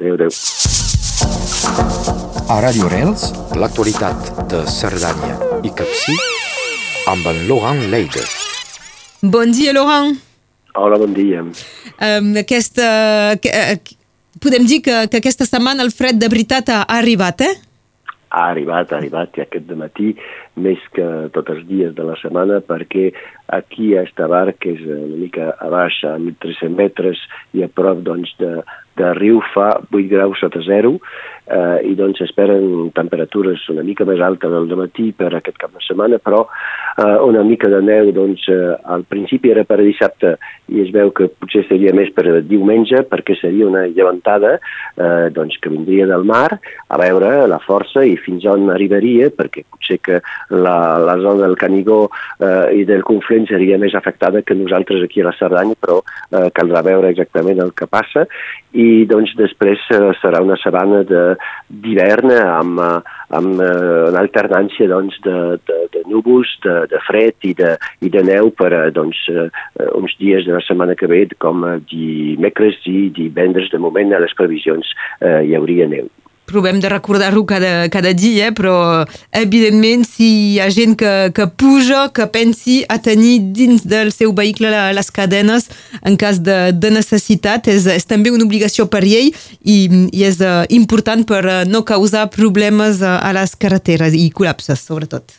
Adéu, adéu. A Radio Rels, l'actualitat de Cerdanya i Capcí amb en Laurent Leide. Bon dia, Laurent. Hola, bon dia. Um, aquesta, que, uh, podem dir que, que aquesta setmana el fred de veritat ha, ha arribat, eh? Ha arribat, ha arribat, i aquest matí més que tots els dies de la setmana, perquè aquí a Estavar, que és una mica a baix, a 1.300 metres, i a prop doncs, de, de riu, fa 8 graus sota zero, eh, i doncs esperen temperatures una mica més altes del matí per aquest cap de setmana, però eh, una mica de neu, doncs, eh, al principi era per dissabte, i es veu que potser seria més per diumenge, perquè seria una llevantada eh, doncs, que vindria del mar, a veure la força i fins on arribaria, perquè potser que la, la zona del Canigó eh, i del Conflent seria més afectada que nosaltres aquí a la Cerdanya, però eh, caldrà veure exactament el que passa doncs després eh, serà una sabana d'hivern amb, eh, amb eh, una alternància doncs, de, de, de núvols, de, de fred i de, i de neu per doncs, uns dies de la setmana que ve, com dimecres i divendres. De moment, a les previsions eh, hi hauria neu provem de recordar-ho cada, cada dia, però evidentment si hi ha gent que, que puja, que pensi a tenir dins del seu vehicle les cadenes en cas de, de necessitat, és, és també una obligació per llei i, i és uh, important per uh, no causar problemes uh, a les carreteres i col·lapses, sobretot.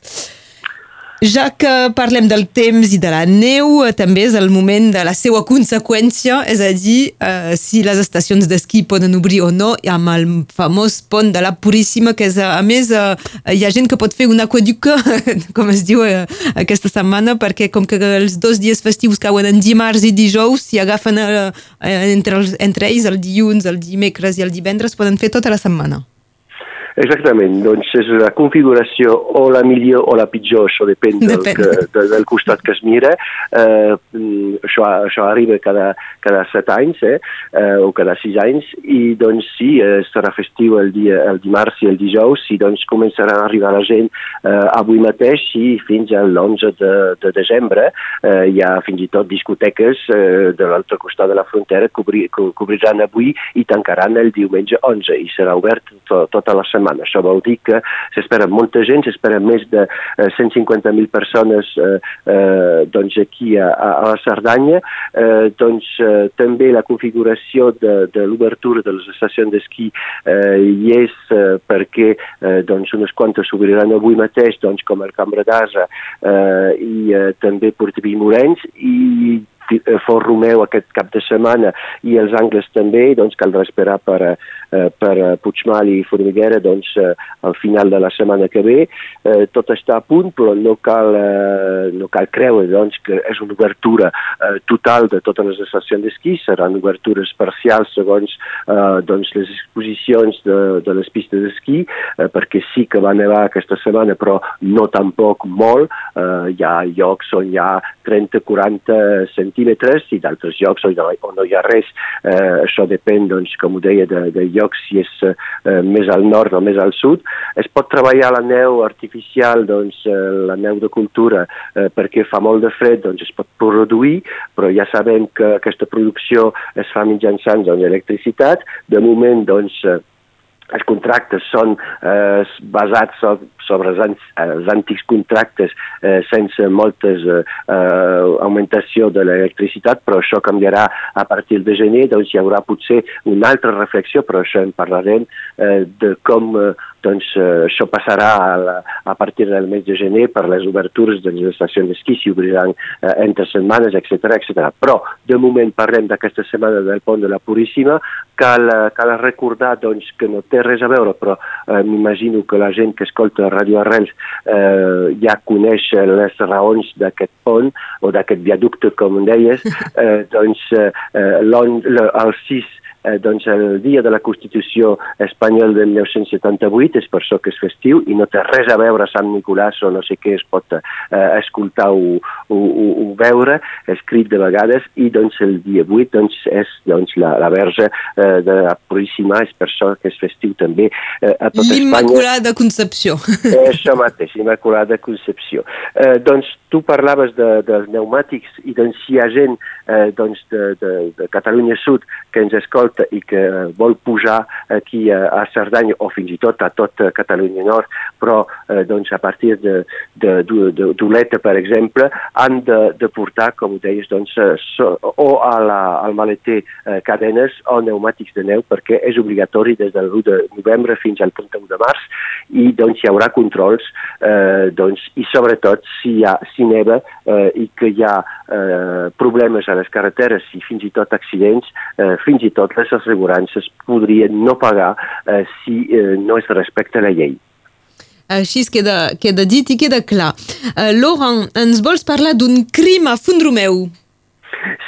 Ja que parlem del temps i de la neu, eh, també és el moment de la seva conseqüència, és a dir, eh, si les estacions d'esquí poden obrir o no, amb el famós pont de la Puríssima, que és, a més, eh, hi ha gent que pot fer un aquaducte, com es diu eh, aquesta setmana, perquè com que els dos dies festius cauen en dimarts i dijous, si agafen eh, entre, els, entre ells el dilluns, el dimecres i el divendres, poden fer tota la setmana. Exactament, doncs és la configuració o la millor o la pitjor, això depèn, del, que, de, del costat que es mira. Eh, això, això arriba cada, cada set anys eh, eh, o cada sis anys i doncs sí, eh, serà festiu el, dia, el dimarts i el dijous i doncs començarà a arribar la gent eh, avui mateix i fins a l'11 de, de desembre. Eh, hi ha fins i tot discoteques eh, de l'altre costat de la frontera que cobri, cobriran avui i tancaran el diumenge 11 i serà obert to, tota la setmana setmana. Això vol dir que s'espera molta gent, s'espera més de eh, 150.000 persones eh, eh, doncs aquí a, a la Cerdanya. Eh, doncs eh, també la configuració de, de l'obertura de les estacions d'esquí eh, hi és eh, perquè eh, doncs unes quantes s'obriran avui mateix, doncs com el Cambra d'Asa eh, i eh, també Portaví Morens i Eh, Fort Romeu aquest cap de setmana i els angles també, doncs caldrà esperar per, eh, per Puigmal i Formiguera doncs, eh, al final de la setmana que ve. Eh, tot està a punt, però no cal, eh, no cal creure doncs, que és una obertura eh, total de totes les estacions d'esquí, seran obertures parcials segons eh, doncs, les exposicions de, de les pistes d'esquí, eh, perquè sí que va nevar aquesta setmana, però no tampoc molt. Eh, hi ha llocs on hi ha 30-40 centímetres i d'altres llocs on, no hi ha res. Eh, això depèn, doncs, com ho deia, de, de llocs si és eh, més al nord o més al sud. Es pot treballar la neu artificial, doncs, eh, la neu de cultura, eh, perquè fa molt de fred, doncs es pot produir, però ja sabem que aquesta producció es fa mitjançant doncs, electricitat. De moment, doncs, eh, els contractes són eh, basats sobre els, els antics contractes eh, sense moltes eh, eh, augmentació de l'electricitat, però això canviarà a partir de gener, doncs hi haurà potser una altra reflexió, però això en parlarem, eh, de com eh, doncs, eh, això passarà a, la, a partir del mes de gener per les obertures de les estacions d'esquí, si obriran eh, entre setmanes, etc etc. Però, de moment, parlem d'aquesta setmana del pont de la Puríssima, cal, eh, cal recordar doncs, que no té res a veure, però eh, m'imagino que la gent que escolta Radio Arrels eh, ja coneix les raons d'aquest pont o d'aquest viaducte, com deies, eh, doncs eh, el 6 eh, doncs el dia de la Constitució espanyola del 1978 és per això que és festiu i no té res a veure Sant Nicolàs o no sé què es pot eh, escoltar o, o, o, o veure escrit de vegades i doncs el dia 8 doncs, és doncs, la, la verge eh, de la Puríssima és per això que és festiu també eh, a tot Espanya. L'Immaculada Concepció. Eh, això mateix, Immaculada Concepció. Eh, doncs tu parlaves de, dels pneumàtics i doncs si hi ha gent eh, doncs, de, de, de Catalunya Sud que ens escolta tot i que vol pujar aquí a, Cerdanya o fins i tot a tot Catalunya Nord, però eh, doncs a partir d'Oleta, per exemple, han de, de portar, com ho deies, doncs, so, o a la, al maleter eh, cadenes o pneumàtics de neu perquè és obligatori des del 1 de novembre fins al 31 de març i doncs hi haurà controls eh, doncs, i sobretot si, hi ha, si neva eh, i que hi ha eh, problemes a les carreteres i fins i tot accidents, eh, fins i tot les assegurances podrien no pagar eh, si eh, no es respecta la llei. Així queda, queda dit i queda clar. Uh, Laurent, ens vols parlar d'un crim a Fondromeu?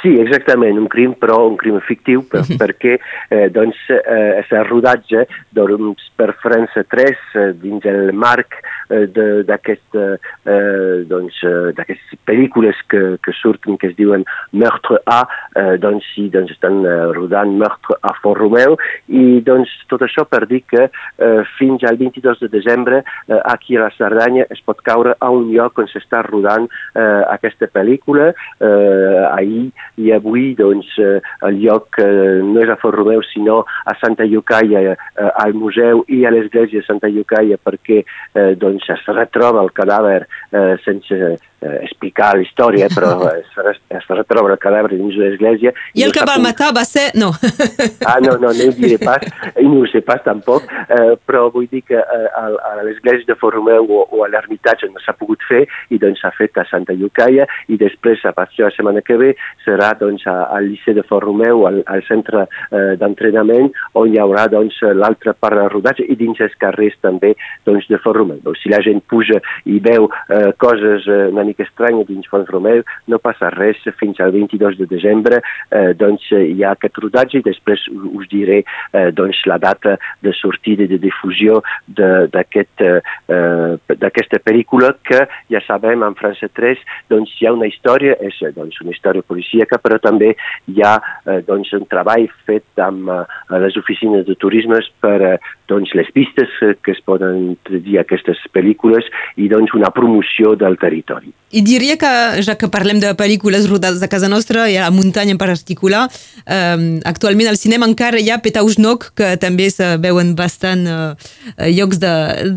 Sí, exactament, un crim, però un crim fictiu, per, uh -huh. perquè eh, doncs, eh, és el rodatge doncs, per França 3 eh, dins el marc eh, d'aquestes eh, doncs, eh, pel·lícules que, que surten, que es diuen Meurtre A, eh, doncs sí, doncs estan eh, rodant Meurtre a Font Romeu, i doncs tot això per dir que eh, fins al 22 de desembre eh, aquí a la Cerdanya es pot caure a un lloc on s'està rodant eh, aquesta pel·lícula, eh, ahir i avui doncs, eh, el lloc eh, no és a Fort Romeu sinó a Santa Llucaia, eh, al museu i a l'església de Santa Llucaia perquè eh, doncs, es retroba el cadàver eh, sense eh, explicar la història, però es, es retroba el cadàver dins l'església. I, I el que va matar va ser... No. ah, no, no, no ho diré pas, i no ho sé pas tampoc, eh, però vull dir que eh, a, a l'església de Fort Romeu o, o a l'ermitatge no s'ha pogut fer i doncs s'ha fet a Santa Llucaia i després, a partir de la setmana que ve, serà doncs al Liceu de Fort Romeu, al, al centre eh, d'entrenament, on hi haurà doncs l'altra part del rodatge i dins els carrers també doncs, de Fort Romeu. Doncs, si la gent puja i veu eh, coses eh, una mica estranyes dins Font Romeu, no passa res fins al 22 de desembre, eh, doncs hi ha aquest rodatge i després us diré eh, doncs, la data de sortida i de difusió d'aquesta eh, d'aquesta pel·lícula que ja sabem en França 3 doncs hi ha una història, és doncs, una història policíaca, però també hi ha eh, doncs, un treball fet amb eh, les oficines de turisme per eh, doncs, les pistes que es poden dir aquestes pel·lícules i doncs una promoció del territori. I diria que, ja que parlem de pel·lícules rodades a casa nostra i a la muntanya en particular, eh, actualment al cinema encara hi ha Petausnoc, que també se veuen bastant eh, llocs de,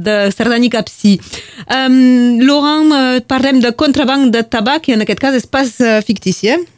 de Cerdanya i Capcí. Eh, Laurent, eh, parlem de contrabanc de tabac, i en aquest cas és pas eh, fictici, eh?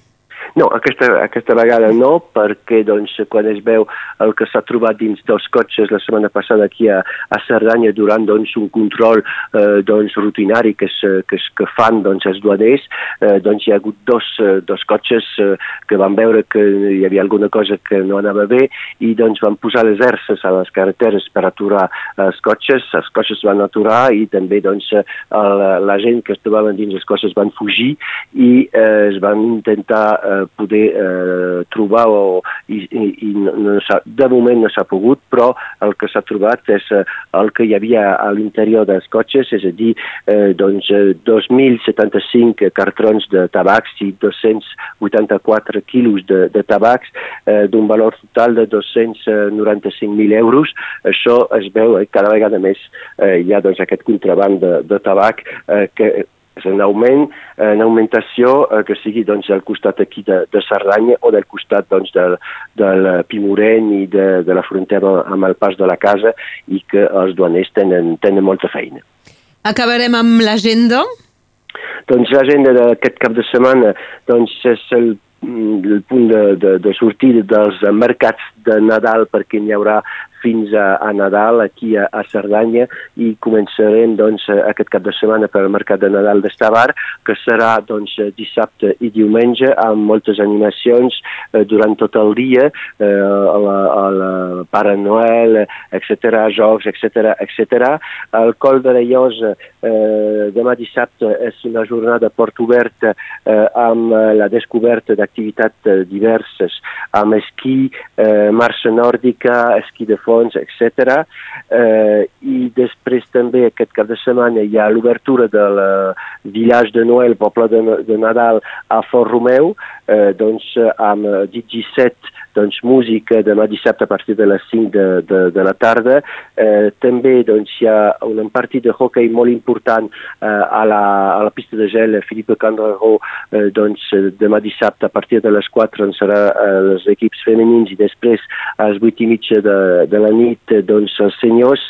No, aquesta, aquesta vegada no, perquè doncs, quan es veu el que s'ha trobat dins dels cotxes la setmana passada aquí a, a Cerdanya durant doncs, un control eh, doncs, rutinari que, es, que, es, que fan doncs, els duaners, eh, doncs hi ha hagut dos, eh, dos cotxes eh, que van veure que hi havia alguna cosa que no anava bé i doncs van posar les erces a les carreteres per aturar els cotxes, els cotxes van aturar i també doncs, el, la gent que es trobaven dins els cotxes van fugir i eh, es van intentar eh, poder eh, trobar o, i, i, no, no de moment no s'ha pogut, però el que s'ha trobat és eh, el que hi havia a l'interior dels cotxes, és a dir, eh, doncs 2.075 eh, cartrons de tabacs i 284 quilos de, de tabacs eh, d'un valor total de 295.000 euros. Això es veu eh, cada vegada més eh, hi ha doncs, aquest contraband de, de tabac eh, que és un augment, eh, una augmentació eh, que sigui doncs, al costat aquí de, de Cerdanya o del costat doncs, del, del Pimorent i de, de la frontera amb el pas de la casa i que els duaners tenen, tenen molta feina. Acabarem amb l'agenda? Doncs l'agenda d'aquest cap de setmana doncs, és el el punt de, de, de sortida dels mercats de Nadal perquè n'hi haurà fins a, a Nadal aquí a, a Cerdanya i començarem doncs, aquest cap de setmana per al Mercat de Nadal d'Estavar, que serà doncs, dissabte i diumenge amb moltes animacions eh, durant tot el dia, eh, a, la, a la Pare Noel, etc., jocs, etc etc. El Col de la Llosa eh, demà dissabte és una jornada port oberta eh, amb la descoberta d'activitats diverses, amb esquí, eh, marxa nòrdica, esquí de etc. Eh, I després també aquest cap de setmana hi ha l'obertura del village de Noël, poble de, de Nadal, a Fort Romeu, eh, doncs amb 17 doncs, música demà dissabte a partir de les 5 de, de, de la tarda. Eh, també doncs, hi ha un partit de hockey molt important eh, a, la, a la pista de gel Philippe Candraró eh, doncs, demà dissabte a partir de les 4 on serà eh, els equips femenins i després a les 8 i mitja de, de la nit doncs, els senyors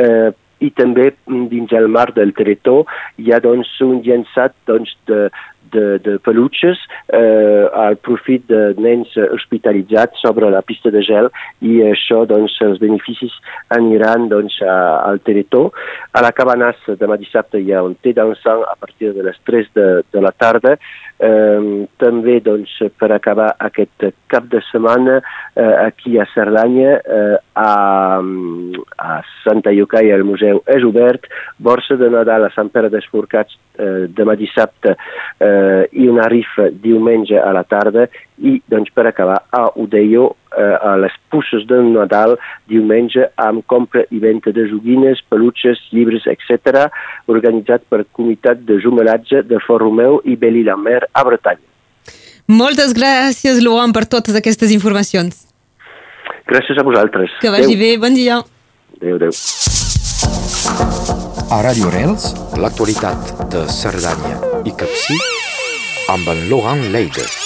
eh, i també dins el mar del Teletó hi ha doncs, un llençat doncs, de, de, de peluches eh, al profit de nens hospitalitzats sobre la pista de gel i això, doncs, els beneficis aniran doncs, a, al Teletó. A la Cabanassa demà dissabte hi ha un té dansant a partir de les 3 de, de la tarda. Eh, també, doncs, per acabar aquest cap de setmana, eh, aquí a Cerdanya, eh, a, a Santa Iocai el museu és obert, borsa de Nadal a Sant Pere d'Esforcats eh, demà dissabte eh, i una rifa diumenge a la tarda i doncs per acabar a Udeio eh, a les pusses de Nadal diumenge amb compra i venda de joguines, peluches, llibres, etc. organitzat per Comunitat de Jumelatge de Fort Romeu i Beli-la-Mer a Bretanya. Moltes gràcies, Laurent, per totes aquestes informacions. Gràcies a vosaltres. Que vagi adeu. bé, bon dia. Adéu, adéu. A Radio Rels, l'actualitat de Cerdanya i Capcí amb en Laurent Leides.